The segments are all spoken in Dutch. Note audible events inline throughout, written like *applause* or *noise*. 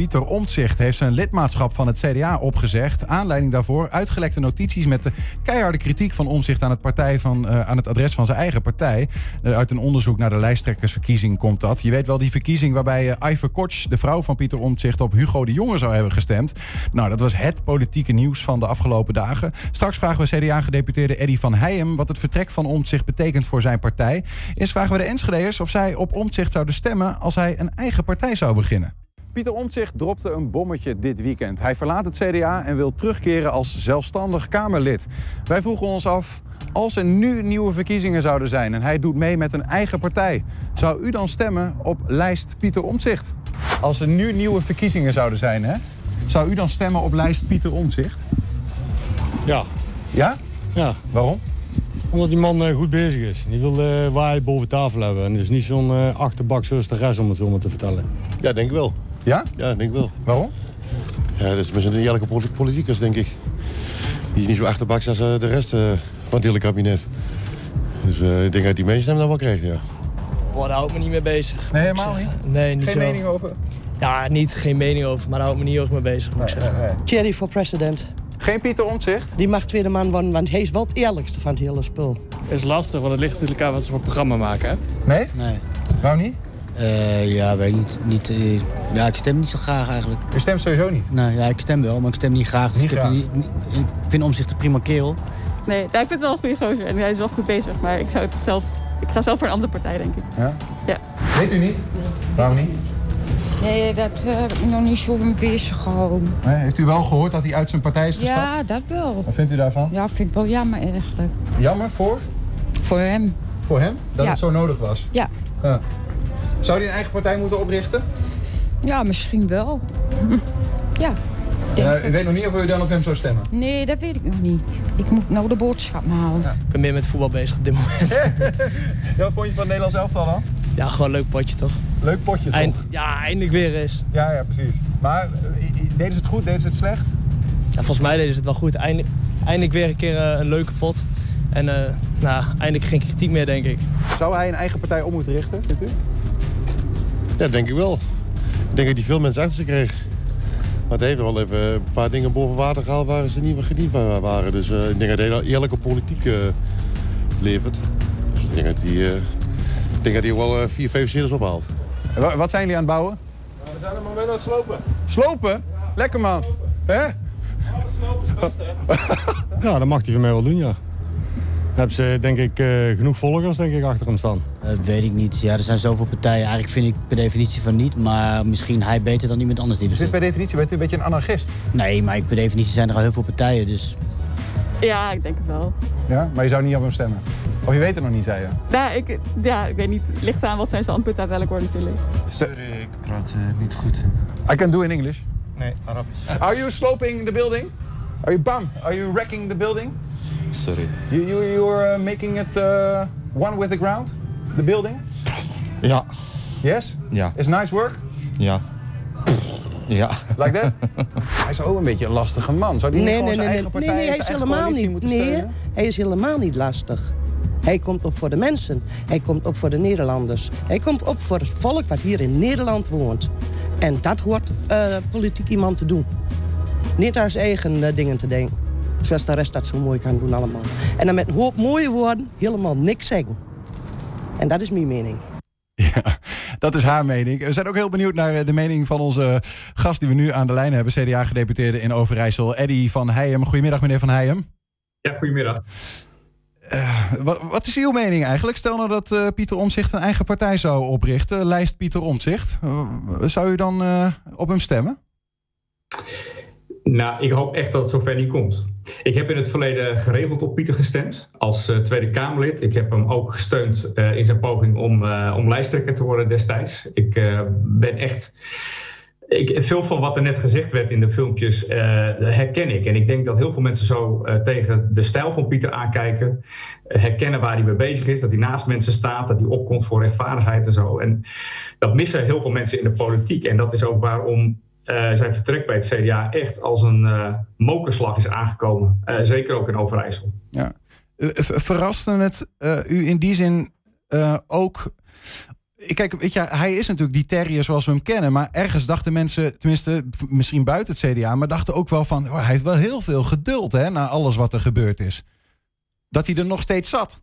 Pieter Omtzigt heeft zijn lidmaatschap van het CDA opgezegd. Aanleiding daarvoor uitgelekte notities met de keiharde kritiek van Omtzigt aan het, partij van, uh, aan het adres van zijn eigen partij. Uh, uit een onderzoek naar de lijsttrekkersverkiezing komt dat. Je weet wel die verkiezing waarbij uh, Iver de vrouw van Pieter Omtzigt, op Hugo de Jonge zou hebben gestemd. Nou, dat was het politieke nieuws van de afgelopen dagen. Straks vragen we CDA-gedeputeerde Eddy van Heijem wat het vertrek van Omtzigt betekent voor zijn partij. Eerst vragen we de Enschedeers of zij op Omtzigt zouden stemmen als hij een eigen partij zou beginnen. Pieter Omtzigt dropte een bommetje dit weekend. Hij verlaat het CDA en wil terugkeren als zelfstandig Kamerlid. Wij vroegen ons af, als er nu nieuwe verkiezingen zouden zijn... en hij doet mee met een eigen partij... zou u dan stemmen op lijst Pieter Omtzigt? Als er nu nieuwe verkiezingen zouden zijn, hè? zou u dan stemmen op lijst Pieter Omtzigt? Ja. Ja? Ja. Waarom? Omdat die man uh, goed bezig is. Die wil uh, waarheid boven tafel hebben. En dus niet zo'n uh, achterbak zoals de rest, om het zo maar te vertellen. Ja, denk ik wel. Ja? Ja, denk ik wel. Waarom? Ja, dat is met een eerlijke politicus, denk ik. Die is niet zo achterbaks als de rest van het hele kabinet. Dus ik denk dat die mensen hem dan wel krijgt, ja. Boah, daar hou ik me niet mee bezig. Nee, helemaal niet? Nee, niet Geen zo. mening over? Ja, niet geen mening over, maar daar hou ik me niet erg mee bezig, moet ik Nee, zeggen. nee, nee. Thierry voor president. Geen Pieter Omtzigt? Die mag tweede man worden, want hij is wel het eerlijkste van het hele spul. is lastig, want het ligt natuurlijk aan wat ze voor programma maken. Hè? Nee? Nee. Waarom niet? Eh, ja, weet ik niet. niet eh, ja, ik stem niet zo graag eigenlijk. U stemt sowieso niet. Nee, ja, ik stem wel, maar ik stem niet graag. Dus Niet ik, graag. niet- niet- ik vind om zich de prima kerel. Nee, ja, ik vind het wel een goede gozer en hij is wel goed bezig. Maar ik, zou het zelf, ik ga zelf voor een andere partij, denk ik. Ja? Ja. Weet u niet? Waarom niet? Nee, dat eh, heb ik nog niet zo mee bezig gehouden. Nee, heeft u wel gehoord dat hij uit zijn partij is gestapt? Ja, dat wel. Wat vindt u daarvan? Ja, vind ik wel jammer eigenlijk. Jammer voor? Voor hem. Voor hem? Dat Ja. het zo nodig was? Ja. Ja. Zou hij een eigen partij moeten oprichten? Ja, misschien wel. *laughs* ja. Ja, u weet nog niet of u dan op hem zou stemmen. Nee, dat weet ik nog niet. Ik moet nou de boodschap halen. Ik ben meer met voetbal bezig op dit moment. *laughs* Ja, wat vond je van het Nederlands elftal dan? Ja, gewoon een leuk potje toch? Leuk potje toch? Eind, ja, eindelijk weer eens. Ja, ja, precies. Maar eh, deden ze het goed? Deden ze het slecht? Ja, volgens mij deden ze het wel goed. Eindelijk, eindelijk weer een keer eh, een leuke pot. En eh, nou, eindelijk geen kritiek meer, denk ik. Zou hij een eigen partij op moeten richten, vindt u? Ja, denk ik wel. Ik denk dat hij veel mensen achter zich kreeg. Maar het heeft wel even een paar dingen boven water gehaald waar ze niet van gediend van waren. Dus eh, ik denk dat hij eerlijke politiek eh, levert. Dus ik denk dat hij, eh, ik denk dat hij wel eh, vier, vijf zetels ophaalt. En wa- Wat zijn jullie aan het bouwen? we zijn er maar mee aan het slopen. Slopen? Lekker man. Hè? *laughs* Ja, dat mag hij van mij wel doen, ja. Hebben ze denk ik eh, genoeg volgers denk ik, achter hem staan. Eh, weet ik niet. Ja, er zijn zoveel partijen. Eigenlijk vind ik per definitie van niet. Maar misschien hij beter dan iemand anders die er Dus zit. per definitie bent u een beetje een anarchist. Nee, maar ik- per definitie zijn er al heel veel partijen. Dus Ja, ik denk het wel. Ja? Maar je zou niet op hem stemmen? Of je weet het nog niet, zei je? Ja, ik, ja, ik weet niet. Het ligt aan wat zijn standpunt uiteindelijk wordt natuurlijk. Sorry, ik praat eh, niet goed. I can do in English. Nee, Arabisch. Are you sloping the building? Are you bam? Are you wrecking the building? Sorry. You, you, you're uh, making it uh, one with the ground? The building? Ja, Yes? ja, It's nice work? ja. Ja. Like that? *laughs* hij is ook een beetje een lastige man. Zou die niet Nee, gewoon nee, zijn nee, eigen nee, partij, nee, hij zijn is helemaal niet. Nee, hij is helemaal niet lastig. Hij komt op voor de mensen. Hij komt op voor de Nederlanders. Hij komt op voor het volk wat hier in Nederland woont. En dat hoort eh, politiek iemand te doen. Niet aan zijn eigen eh, dingen te denken. Zoals de rest dat zo mooi kan doen allemaal. En dan met een hoop mooie woorden helemaal niks zeggen. En dat is mijn mening. *laughs* Ja, dat is haar mening. We zijn ook heel benieuwd naar eh, de mening van onze gast die we nu aan de lijn hebben. CDA-gedeputeerde in Overijssel, Eddy van Heijem. Goedemiddag, meneer van Heijem. Ja, goedemiddag. Eh, wat, wat is uw mening eigenlijk? Stel nou dat eh, Pieter Omtzigt een eigen partij zou oprichten. Lijst Pieter. Eh, zou u dan eh, op hem stemmen? Nou, ik hoop echt dat het zover niet komt. Ik heb in het verleden geregeld op Pieter gestemd als eh, Tweede Kamerlid. Ik heb hem ook gesteund eh, in zijn poging om, eh, om lijsttrekker te worden destijds. Ik ben echt. Ik, veel van wat er net gezegd werd in de filmpjes herken ik. En ik denk dat heel veel mensen zo tegen de stijl van Pieter aankijken. herkennen waar hij mee bezig is. Dat hij naast mensen staat. Dat hij opkomt voor rechtvaardigheid en zo. En dat missen heel veel mensen in de politiek. En dat is ook waarom eh, zijn vertrek bij het CDA echt als een eh mokerslag is aangekomen. Eh, zeker ook in Overijssel. Ja. Ver- verraste het u in die zin ook Kijk, weet je, hij is natuurlijk die terrier zoals we hem kennen. Maar ergens dachten mensen, tenminste misschien buiten het CDA... maar dachten ook wel van, oh, hij heeft wel heel veel geduld hè, na alles wat er gebeurd is. Dat hij er nog steeds zat.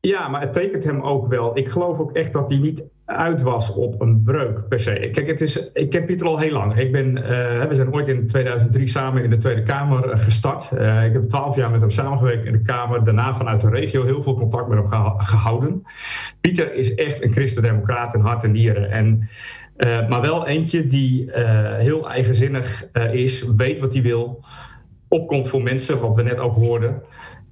Ja, maar het tekent hem ook wel. Ik geloof ook echt dat hij niet uit was op een breuk per se. Kijk, het is, ik ken Pieter al heel lang. Ik ben, uh, we zijn ooit in 2003 samen in de Tweede Kamer gestart. Uh, ik heb twaalf jaar met hem samengewerkt in de Kamer. Daarna vanuit de regio heel veel contact met hem gehouden. Pieter is echt een christendemocraat in hart en nieren. En, maar wel eentje die heel eigenzinnig is, weet wat hij wil, opkomt voor mensen, wat we net ook hoorden.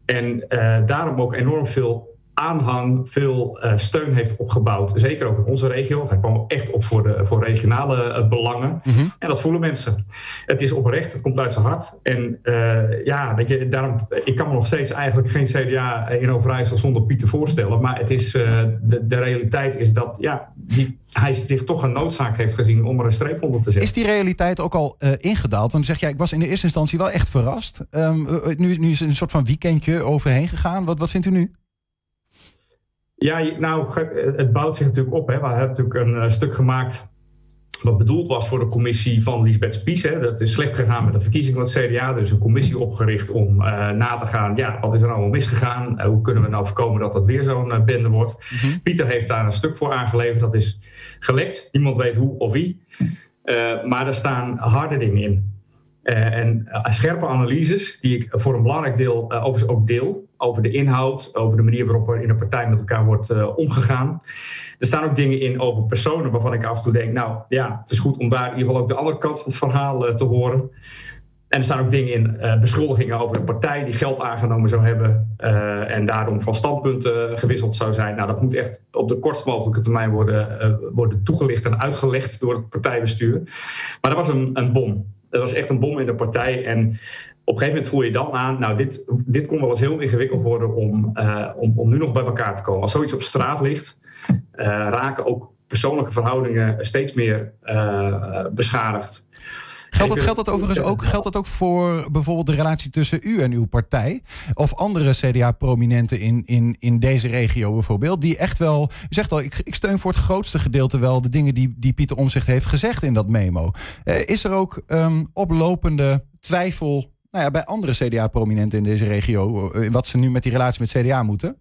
En daarom ook enorm veel aanhang veel uh, steun heeft opgebouwd. Zeker ook in onze regio. Want hij kwam echt op voor, de, voor regionale uh, belangen. Mm -hmm. En dat voelen mensen. Het is oprecht, het komt uit zijn hart. En uh, ja, weet je, daarom, ik kan me nog steeds eigenlijk geen CDA in Overijssel zonder Pieter voorstellen. Maar het is, de, de realiteit is dat ja, die, hij zich toch een noodzaak heeft gezien om er een streep onder te zetten. Is die realiteit ook al ingedaald? Want zeg jij, ik was in de eerste instantie wel echt verrast. Um, nu, nu is een soort van weekendje overheen gegaan. Wat, wat vindt u nu? Ja, nou, het bouwt zich natuurlijk op. Hè. We hebben natuurlijk een uh, stuk gemaakt wat bedoeld was voor de commissie van Lisbeth Spies. Hè. Dat is slecht gegaan met de verkiezing van het CDA. Er is een commissie opgericht om uh, na te gaan... ja, wat is er nou misgegaan? Uh, hoe kunnen we nou voorkomen dat dat weer zo'n bende wordt? Mm -hmm. Pieter heeft daar een stuk voor aangeleverd. Dat is gelekt. Niemand weet hoe of wie. maar er staan harde dingen in. En scherpe analyses, die ik voor een belangrijk deel overigens ook deel over de inhoud, over de manier waarop er in een partij met elkaar wordt omgegaan. Er staan ook dingen in over personen waarvan ik af en toe denk, nou ja, het is goed om daar in ieder geval ook de andere kant van het verhaal te horen. En er staan ook dingen in, beschuldigingen over een partij die geld aangenomen zou hebben en daarom van standpunten gewisseld zou zijn. Nou, dat moet echt op de kortst mogelijke termijn worden, worden toegelicht en uitgelegd door het partijbestuur. Maar dat was een, een bom. Dat was echt een bom in de partij. En op een gegeven moment voel je dan aan, nou, dit, dit kon wel eens heel ingewikkeld worden om, uh, om, om nu nog bij elkaar te komen. Als zoiets op straat ligt, uh, raken ook persoonlijke verhoudingen steeds meer uh, beschadigd. Geldt dat, geldt dat overigens ook, geldt dat ook voor bijvoorbeeld de relatie tussen u en uw partij? Of andere CDA-prominenten in, in, in deze regio bijvoorbeeld? Die echt wel, u zegt al, ik, ik steun voor het grootste gedeelte wel de dingen die, die Pieter Omzicht heeft gezegd in dat memo. Uh, is er ook um, oplopende twijfel nou ja, bij andere CDA-prominenten in deze regio, eh, wat ze nu met die relatie met CDA moeten?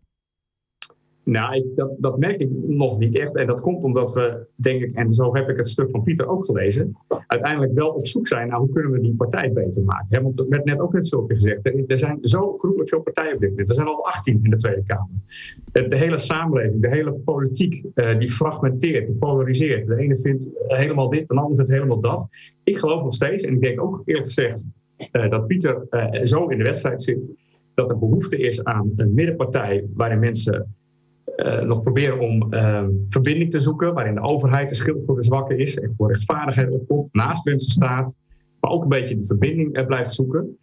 Nou, dat, dat merk ik nog niet echt. En dat komt omdat we, denk ik, en zo heb ik het stuk van Pieter ook gelezen, uiteindelijk wel op zoek zijn naar hoe kunnen we die partij beter maken. Want er werd net ook net zo gezegd, er zijn zo gruwelijk veel partijen op dit moment. Er zijn al 18 in de Tweede Kamer. De, hele samenleving, de hele politiek, uh, die fragmenteert, die polariseert. De ene vindt helemaal dit, de ander vindt helemaal dat. Ik geloof nog steeds, en ik denk ook eerlijk gezegd, uh, dat Pieter zo in de wedstrijd zit dat er behoefte is aan een middenpartij waarin mensen uh, nog proberen om verbinding te zoeken, waarin de overheid de schild voor de zwakken is, echt voor rechtvaardigheid opkomt, naast mensen staat, maar ook een beetje die verbinding blijft zoeken.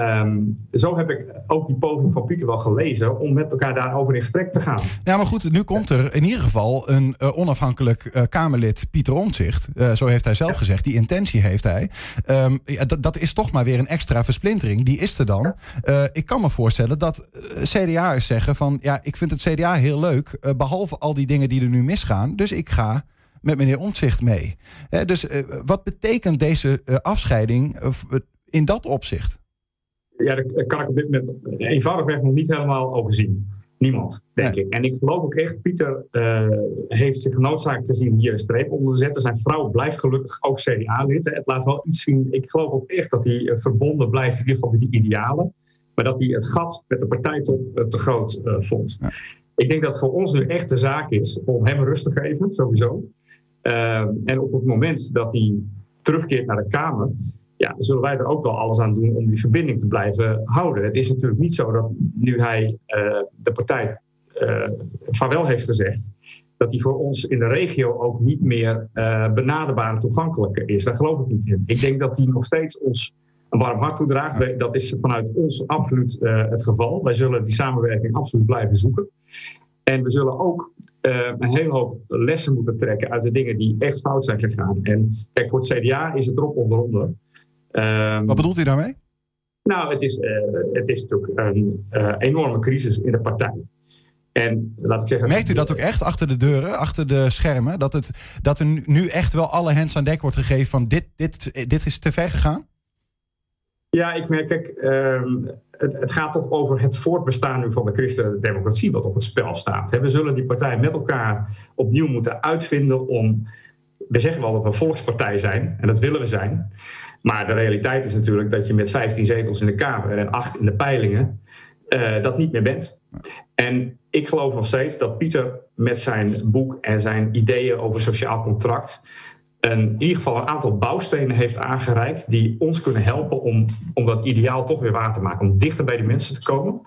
Um, zo heb ik ook die poging van Pieter wel gelezen om met elkaar daarover in gesprek te gaan. Ja, maar goed, nu komt er in ieder geval een uh, onafhankelijk uh, Kamerlid, Pieter Omtzigt. Uh, zo heeft hij zelf ja. gezegd, die intentie heeft hij. Um, ja, dat is toch maar weer een extra versplintering. Die is er dan. ik kan me voorstellen dat CDA'ers zeggen van, ja, ik vind het CDA heel leuk, behalve al die dingen die er nu misgaan. Dus ik ga met meneer Omtzigt mee. dus wat betekent deze afscheiding in dat opzicht? Ja, daar kan ik op dit moment eenvoudigweg nog niet helemaal overzien. Niemand, denk nee. ik. En ik geloof ook echt, Pieter uh, heeft zich genoodzaakt gezien hier een streep onder te zetten. Zijn vrouw blijft gelukkig ook CDA-lid. Het laat wel iets zien. Ik geloof ook echt dat hij verbonden blijft, in ieder geval met die idealen. Maar dat hij het gat met de partijtop uh, te groot uh, vond. Ja. Ik denk dat voor ons nu echt de zaak is om hem rust te geven, sowieso. en op het moment dat hij terugkeert naar de Kamer, ja, zullen wij er ook wel alles aan doen om die verbinding te blijven houden. Het is natuurlijk niet zo dat nu hij uh, de partij uh, vaarwel heeft gezegd, dat hij voor ons in de regio ook niet meer uh, benaderbaar en toegankelijker is. Daar geloof ik niet in. Ik denk dat hij nog steeds ons een warm hart toedraagt. Dat is vanuit ons absoluut het geval. Wij zullen die samenwerking absoluut blijven zoeken. En we zullen ook uh, een hele hoop lessen moeten trekken uit de dingen die echt fout zijn gegaan. En kijk, voor het CDA is het erop of eronder. Um, Wat bedoelt u daarmee? Nou, het is, uh, het is natuurlijk een uh, enorme crisis in de partij. En laat ik zeggen. Merkt u dat ook echt achter de deuren, achter de schermen? Dat, het, dat er nu echt wel alle hands aan dek wordt gegeven van dit, dit, dit is te ver gegaan? Ja, ik merk, kijk, ehm, het, het, gaat toch over het voortbestaan nu van de christendemocratie wat op het spel staat. We zullen die partijen met elkaar opnieuw moeten uitvinden om. We zeggen wel dat we een volkspartij zijn, en dat willen we zijn. Maar de realiteit is natuurlijk dat je met 15 zetels in de Kamer en 8 in de peilingen uh, dat niet meer bent. En ik geloof nog steeds dat Pieter met zijn boek en zijn ideeën over sociaal contract een, in ieder geval een aantal bouwstenen heeft aangereikt die ons kunnen helpen om, om dat ideaal toch weer waar te maken. Om dichter bij de mensen te komen.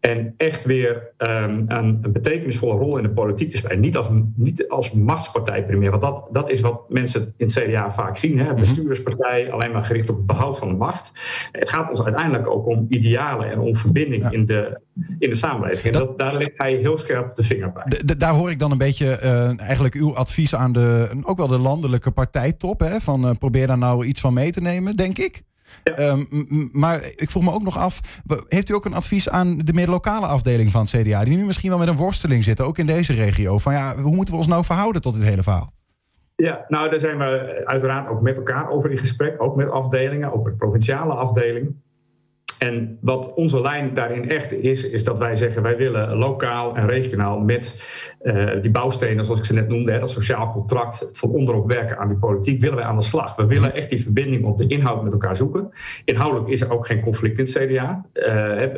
En echt weer um, een, een, betekenisvolle rol in de politiek te spelen. Niet als, niet als machtspartij primair. Want dat, dat is wat mensen in het CDA vaak zien. Hè? Mhm. Bestuurspartij, alleen maar gericht op het behoud van de macht. Het gaat ons uiteindelijk ook om idealen en om verbinding ja. in, de, in de samenleving. En dat, daar legt hij heel scherp de vinger bij. De, de, daar hoor ik dan een beetje uh, eigenlijk uw advies aan de, ook wel de landelijke partijtop. Hè? Van uh, probeer daar nou iets van mee te nemen, denk ik. Ja. Um, maar ik vroeg me ook nog af, heeft u ook een advies aan de meer lokale afdeling van het CDA, die nu misschien wel met een worsteling zitten, ook in deze regio? Van ja, hoe moeten we ons nou verhouden tot dit hele verhaal? Ja, nou daar zijn we uiteraard ook met elkaar over in gesprek, ook met afdelingen, ook met provinciale afdeling. En wat onze lijn daarin echt is, is dat wij zeggen wij willen lokaal en regionaal met uh, die bouwstenen, zoals ik ze net noemde, hè, dat sociaal contract, het van onderop werken aan die politiek, willen wij aan de slag. We willen echt die verbinding op de inhoud met elkaar zoeken. Inhoudelijk is er ook geen conflict in het CDA. Uh,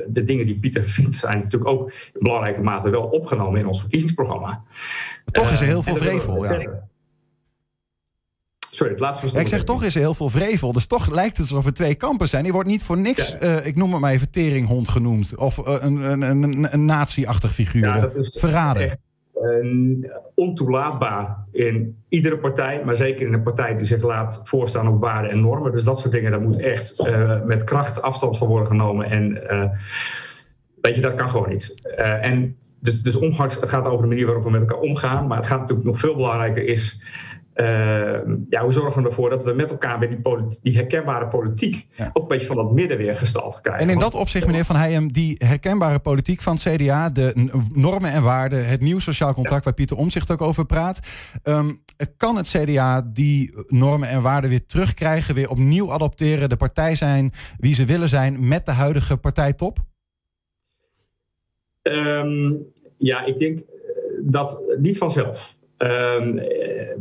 de dingen die Pieter vindt zijn natuurlijk ook in belangrijke mate wel opgenomen in ons verkiezingsprogramma. Maar toch is er heel veel vrevel. Ja. Sorry, het laatste was Ik zeg toch is er heel veel vrevel. Dus toch lijkt het alsof er twee kampen zijn. Die wordt niet voor niks, ja. uh, ik noem het maar even, teringhond genoemd. Of uh, een, een, een, een nazi-achtig figuur. Ja, dat is Verraden. Echt, uh, ontoelaatbaar in iedere partij. Maar zeker in een partij die zich laat voorstaan op waarden en normen. Dus dat soort dingen, daar moet echt eh, met kracht afstand van worden genomen. En eh, weet je, dat kan gewoon niet. en dus, dus omgangs, het gaat over de manier waarop we met elkaar omgaan. Maar het gaat natuurlijk nog veel belangrijker is... Uh, ja, hoe zorgen we ervoor dat we met elkaar weer die, die herkenbare politiek ja. ook een beetje van dat midden weer gestald krijgen? En in dat opzicht, meneer Van Heijem, die herkenbare politiek van het CDA, de normen en waarden, het nieuw sociaal contract ja. waar Pieter Omzicht ook over praat, um, kan het CDA die normen en waarden weer terugkrijgen, weer opnieuw adopteren, de partij zijn wie ze willen zijn met de huidige partijtop? Um, ja, ik denk dat niet vanzelf. Um,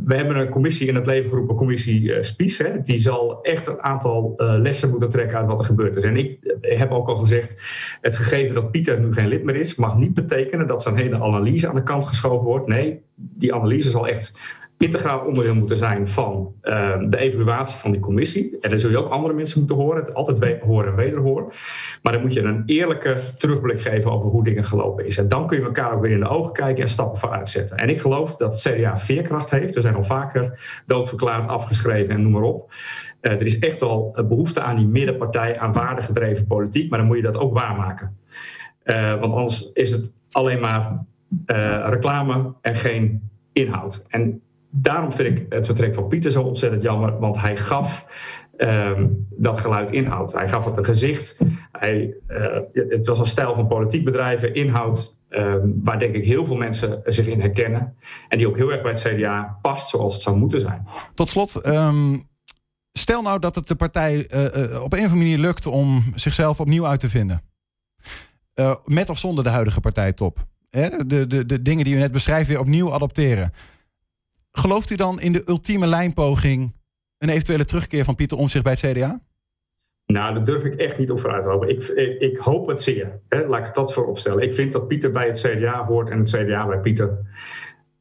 we hebben een commissie in het leven geroepen, commissie uh, Spies. Hè, die zal echt een aantal uh, lessen moeten trekken uit wat er gebeurd is. En ik heb ook al gezegd, het gegeven dat Pieter nu geen lid meer is, mag niet betekenen dat zijn hele analyse aan de kant geschoven wordt. Nee, die analyse zal echt integraal onderdeel moeten zijn van uh, de evaluatie van die commissie. En dan zul je ook andere mensen moeten horen. Het altijd horen en wederhoren. Maar dan moet je een eerlijke terugblik geven over hoe dingen gelopen is. En dan kun je elkaar ook weer in de ogen kijken en stappen vooruit zetten. En ik geloof dat CDA veerkracht heeft. We zijn al vaker doodverklaard, afgeschreven en noem maar op. Uh, er is echt wel behoefte aan die middenpartij, aan waardegedreven politiek. Maar dan moet je dat ook waarmaken. Uh, want anders is het alleen maar uh, reclame en geen inhoud. En daarom vind ik het vertrek van Pieter zo ontzettend jammer, want hij gaf um, dat geluid inhoud. Hij gaf het een gezicht. Hij, uh, het was een stijl van politiek bedrijven, inhoud, um, waar denk ik heel veel mensen zich in herkennen. En die ook heel erg bij het CDA past zoals het zou moeten zijn. Tot slot. Um... Stel nou dat het de partij uh, uh, op een of andere manier lukt om zichzelf opnieuw uit te vinden. Met of zonder de huidige partijtop. De, de, de dingen die u net beschrijft weer opnieuw adopteren. Gelooft u dan in de ultieme lijnpoging een eventuele terugkeer van Pieter Omtzigt bij het CDA? Nou, daar durf ik echt niet op vooruit te hopen. Ik, ik, hoop het zeer. Hè? Laat ik dat voorop stellen. Ik vind dat Pieter bij het CDA hoort en het CDA bij Pieter.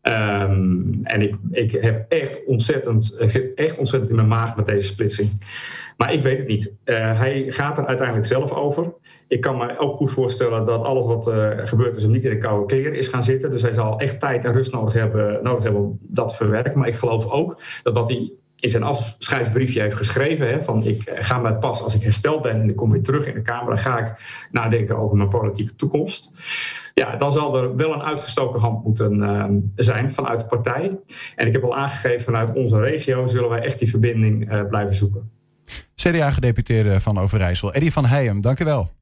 Um, en ik, ik heb echt ontzettend, ik zit echt ontzettend in mijn maag met deze splitsing. Maar ik weet het niet. Uh, hij gaat er uiteindelijk zelf over. Ik kan me ook goed voorstellen dat alles wat uh, gebeurd is hem niet in de koude kleren is gaan zitten. Dus hij zal echt tijd en rust nodig hebben, nodig hebben om dat te verwerken. Maar ik geloof ook dat wat hij in zijn afscheidsbriefje heeft geschreven. Hè, van ik ga met pas als ik hersteld ben en ik kom weer terug in de Kamer. Dan ga ik nadenken over mijn politieke toekomst. Ja, dan zal er wel een uitgestoken hand moeten uh, zijn vanuit de partij. En ik heb al aangegeven vanuit onze regio zullen wij echt die verbinding uh, blijven zoeken. CDA-gedeputeerde van Overijssel, Eddy van Heijem, dank u wel.